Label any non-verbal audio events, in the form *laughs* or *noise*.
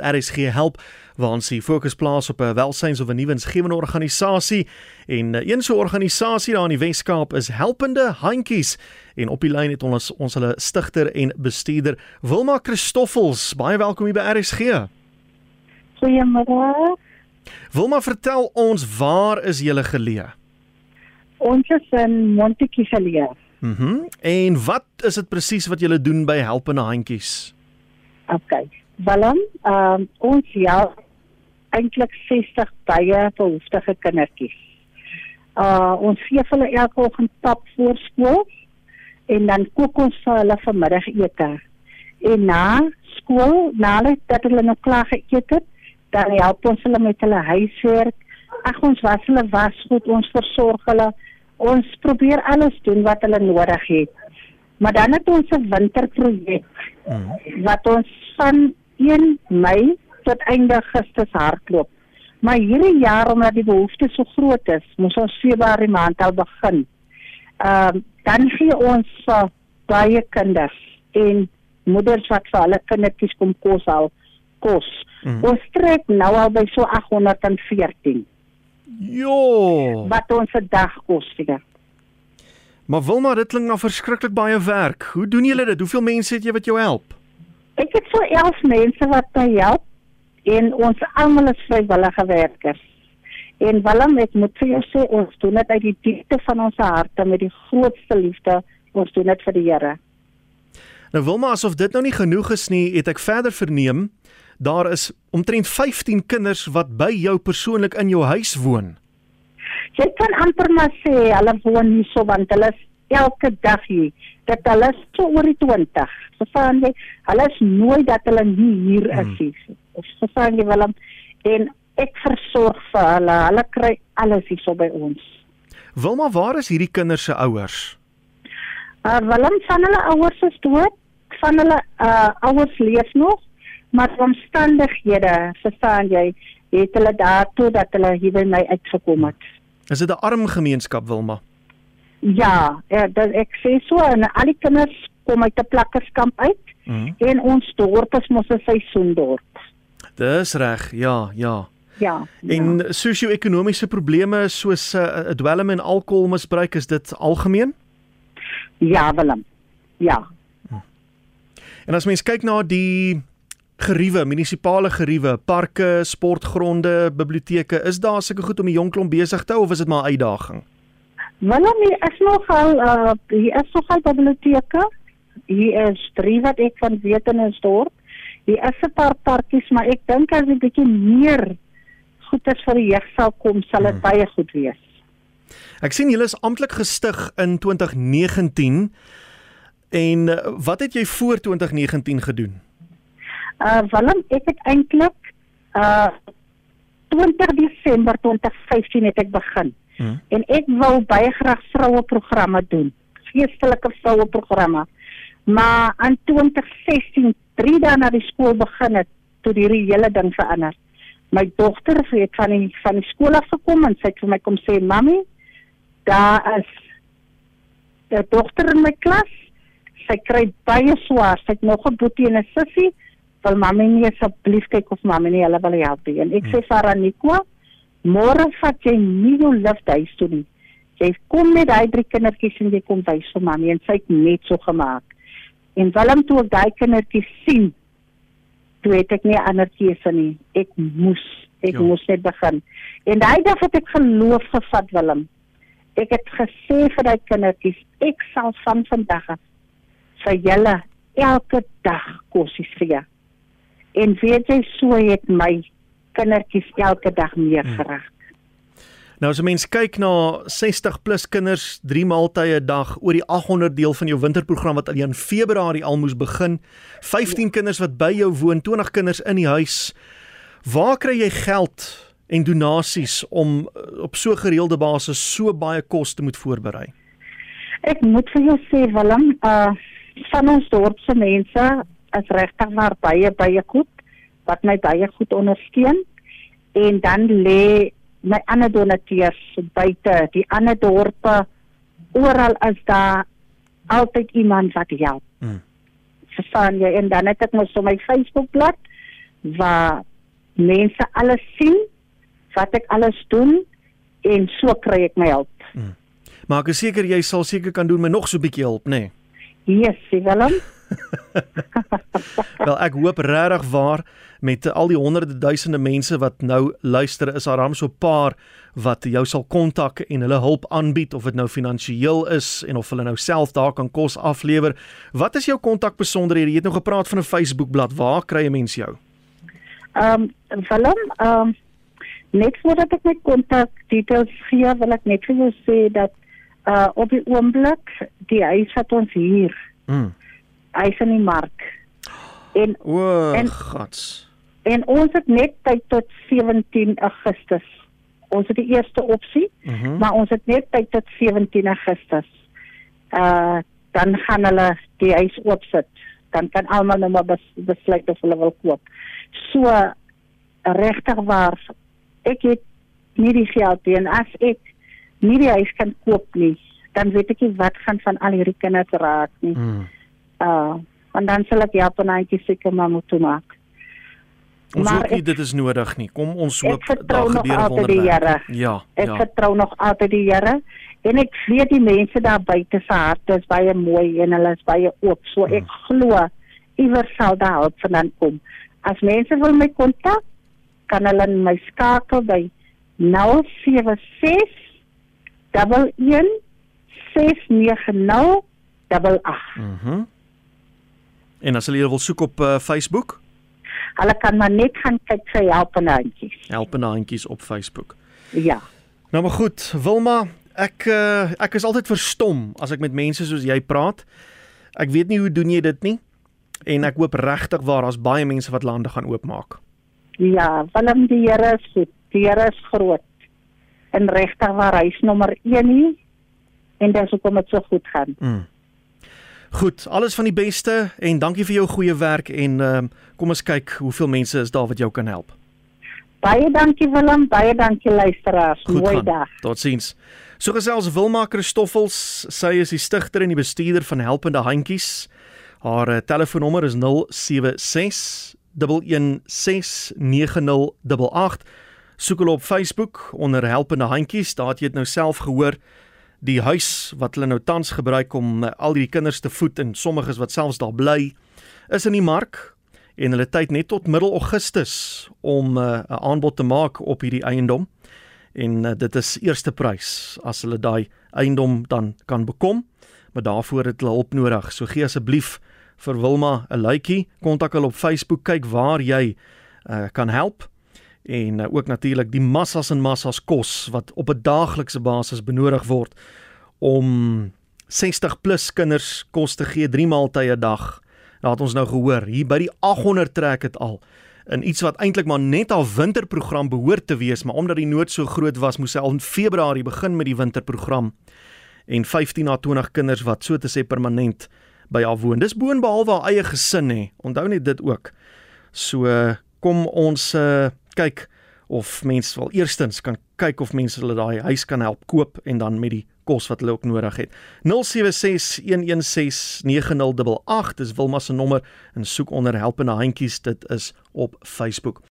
RSG help waar ons die fokus plaas op 'n welsyns of 'n nuwensgewende organisasie en eh, een so 'n organisasie daar in die Wes-Kaap is Helpende Handjies en op die lyn het ons ons hulle stigter en bestuurder Wilma Christoffels baie welkom hier by RSG. Goeiemôre. Wilma vertel ons waar is julle geleë? Ons is in Montetjie geleë. Mhm. Mm en wat is dit presies wat julle doen by Helpende Handjies? Okay. Willem, ehm um, ons ja eintlik 60 baie behoeftige kindertjies. Uh ons gee hulle elke oggend pap voor skool en dan kook ons vir hulle vanmiddagete. En na skool, nadat dat hulle nou klaar geëet het, dan help ons hulle met hulle huiswerk. Ag ons was hulle was goed, ons versorg hulle. Ons probeer alles doen wat hulle nodig het. Maar dan het ons 'n winterprojek mm. wat ons van 1 Mei tot einde Augustus hardloop. Maar hierdie jaar omdat die behoefte so groot is, moes ons Februarie maand al begin. Ehm uh, dan gee ons uh, baie kinders en moeders wat vir hulle kindertjies kom kos al kos. Mm. Ons trek nou al by so 814. Jo. Wat ons 'n dag kos hier. Maar Wilma, dit klink nou verskriklik baie werk. Hoe doen julle dit? Hoeveel mense het jy wat jou help? Ek het so 11 mense wat my help en ons almal is vrywillige werkers. En Willem, ek moet vir jou sê ons doen dit uit die diepte van ons harte met die grootste liefde. Ons doen dit vir die Here. Nou Wilma, asof dit nou nie genoeg is nie, het ek verder verneem daar is omtrent 15 kinders wat by jou persoonlik in jou huis woon. Jy kan amper maar sê hulle woon hier so want hulle is elke dag hier. Dit hulle so oor die 20. Verstaan jy? Hulle is nooit dat hulle nie hier is hmm. nie. Of verstaan jy Willem? En ek versorg vir hulle. Hulle kry alles hier so by ons. Wilma, waar is hierdie kinders se ouers? Uh Willem, van hulle ouers is dood. Van hulle uh ouers leef nog, maar omstandighede, verstaan jy, het hulle daartoe dat hulle hier by my uitgekom het. Is dit 'n arm gemeenskap, Wilma? Ja, ja dat ek sê so en al die kinders kom uit 'n plakkerskamp uit mm. en ons dorp is mos 'n seisoendorp. Dis reg, ja, ja. Ja. En ja. sosio-ekonomiese probleme soos uh, dwelm en alkoholmisbruik is dit algemeen? Ja, Willem. Ja. Hm. En as mens kyk na die geriewe, munisipale geriewe, parke, sportgronde, biblioteke, is daar seker goed om die jong klomp besig te hou of is dit maar 'n uitdaging? Wanneer nie is nogal uh hier is nogal biblioteke. Hier is drie wat ek van weet in ons dorp. Hier is 'n paar parkies, maar ek dink as 'n bietjie meer goeders vir die jeug sal kom, sal dit hmm. baie goed wees. Ek sien julle is amptelik gestig in 2019. En uh, wat het jy voor 2019 gedoen? Uh Willem, ek het eintlik uh 20 Desember 2015 het ek begin. Hmm. En ek wou baie graag vroue programme doen, geestelike vroue programme. Maar in 2016, 3 dae na die skool begin het, toe die hele ding verander. My dogter het van die van die skool af gekom en sy het vir my kom sê, "Mamy, daar is 'n dogter in my klas. Sy kry baie swaar. Sy het nog 'n boetie en 'n sussie. Wil mamy nie asseblief kyk of mamy nie hulle wil help nie." En ek hmm. sê vir Anikwa, Môre vat jy nie jou lift huis toe nie. Jy kom met daai drie kindertjies en jy kom wys vir mamma en sy het net so gemaak. En Willem toe ek daai kindertjies sien, toe het ek nie ander keuse nie. Ek moes, ek jo. moes net begin. En daai dag het ek geloof gevat Willem. Ek het gesê vir daai kindertjies, ek sal van vandag af vir julle elke dag kosies gee. En weet jy so het my kindertjies elke dag meer hmm. geraak. Nou as 'n mens kyk na 60 plus kinders, 3 maaltye 'n dag oor die 800 deel van jou winterprogram wat al in Februarie al moes begin, 15 ja. kinders wat by jou woon, 20 kinders in die huis. Waar kry jy geld en donasies om eh, op so gereelde basis so baie kos te moet voorberei? Ek moet vir jou sê Willem, uh van ons dorp se mense is regtig maar baie baie goed wat my baie goed ondersteun en dan lê my ander donateurs buite die ander dorpe oral is daar altyd iemand wat help. Hmm. Verstaan jy en dan het ek mos op my Facebook bladsy waar mense alles sien wat ek alles doen en so kry ek my hulp. Hmm. Maar ek is seker jy sal seker kan doen met nog so 'n bietjie hulp, nê? Nee? Yes, Willem. *laughs* Wel ek hoop regtig waar met al die honderde duisende mense wat nou luister is daar hom so 'n paar wat jou sal kontak en hulle hulp aanbied of dit nou finansiëel is en of hulle nou self daar kan kos aflewer. Wat is jou kontak besonderhede? Jy het nou gepraat van 'n Facebook bladsy. Waar kry 'n mens jou? Ehm um, Willem, ehm um, net voordat ek my kontak details gee, wil ek net vir jou sê dat uh op die oomblik die huis wat ons hier. Mm hy is in die mark. En o, en, gats. En ons het net tyd tot 17 Augustus. Ons het die eerste opsie, uh mhm. -huh. maar ons het net tyd tot 17 Augustus. Uh dan gaan hulle die huis oopsit. Dan kan almal nou maar bes, besluit of hulle wil koop. So regtig waar ek het nie die geld nie en as ek nie die huis kan koop nie, dan weet ek nie wat gaan van al hierdie kinders raak nie. Hmm uh want dan sal ek Japaneetjie seker maar moet maak. Ons maar hoop nie dit is nodig nie. Kom ons hoop daar gebeur wonderwerke. Ja. Ek ja. vertrou nog altyd die Here en ek weet die mense daar buite se harte is baie mooi en hulle is baie oop. So ek hmm. glo iewers sal daar hulp vandaan kom. As mense wil my kontak, kan hulle my skakel by 076 11 690 88. Mhm. Mm En as hulle wil soek op uh, Facebook? Hulle kan maar net gaan kyk vir helpende handjies. Helpende handjies op Facebook. Ja. Nou maar goed, Wilma, ek uh, ek is altyd verstom as ek met mense soos jy praat. Ek weet nie hoe doen jy dit nie? En ek hoop regtig waar daar's baie mense wat lande gaan oopmaak. Ja, Willem die Here is goed. Die Here is groot. En regtig waar hy is nommer 1 nie. En dis hoekom dit so goed gaan. Mm. Goed, alles van die beste en dankie vir jou goeie werk en uh, kom ons kyk hoeveel mense is daar wat jou kan help. Baie dankie Willem, baie dankie luisteraars. Goed Mooi gaan. dag. Totsiens. So gesels Wilma Christoffels, sy is die stigter en die bestuurder van Helpende Handjies. Haar uh, telefoonnommer is 076 1169088. Soek hulle op Facebook onder Helpende Handjies, daar het jy dit nou self gehoor die huis wat hulle nou tans gebruik om uh, al die kinders te voed en sommiges wat selfs daar bly is in die mark en hulle tyd net tot middel Augustus om eh, 'n uh, aanbod te maak op hierdie eiendom. En uh, dit is eerste prys as hulle daai eiendom dan kan bekom maar daarvoor het hulle hulp nodig. So gee asseblief vir Wilma 'n likeie kontak hulle op Facebook kyk waar jy uh, kan help en uh, ook natuurlik die massas en massas kos wat op 'n daaglikse basis benodig word om 60 plus kinders kos te gee 3 maaltye 'n dag. Het ons nou gehoor, hier by die 800 trek dit al in iets wat eintlik maar net 'n winterprogram behoort te wees, maar omdat die nood so groot was, moes hy al in Februarie begin met die winterprogram. En 15 na 20 kinders wat so te sê permanent by haar woon. Dis boonbehalwe haar eie gesin hè. Onthou net dit ook. So kom ons uh, kyk of mense wel eerstens kan kyk of mense hulle daai huis kan help koop en dan met die kos wat hulle ook nodig het. 0761169088 is Wilma se nommer en soek onder helpende handjies dit is op Facebook.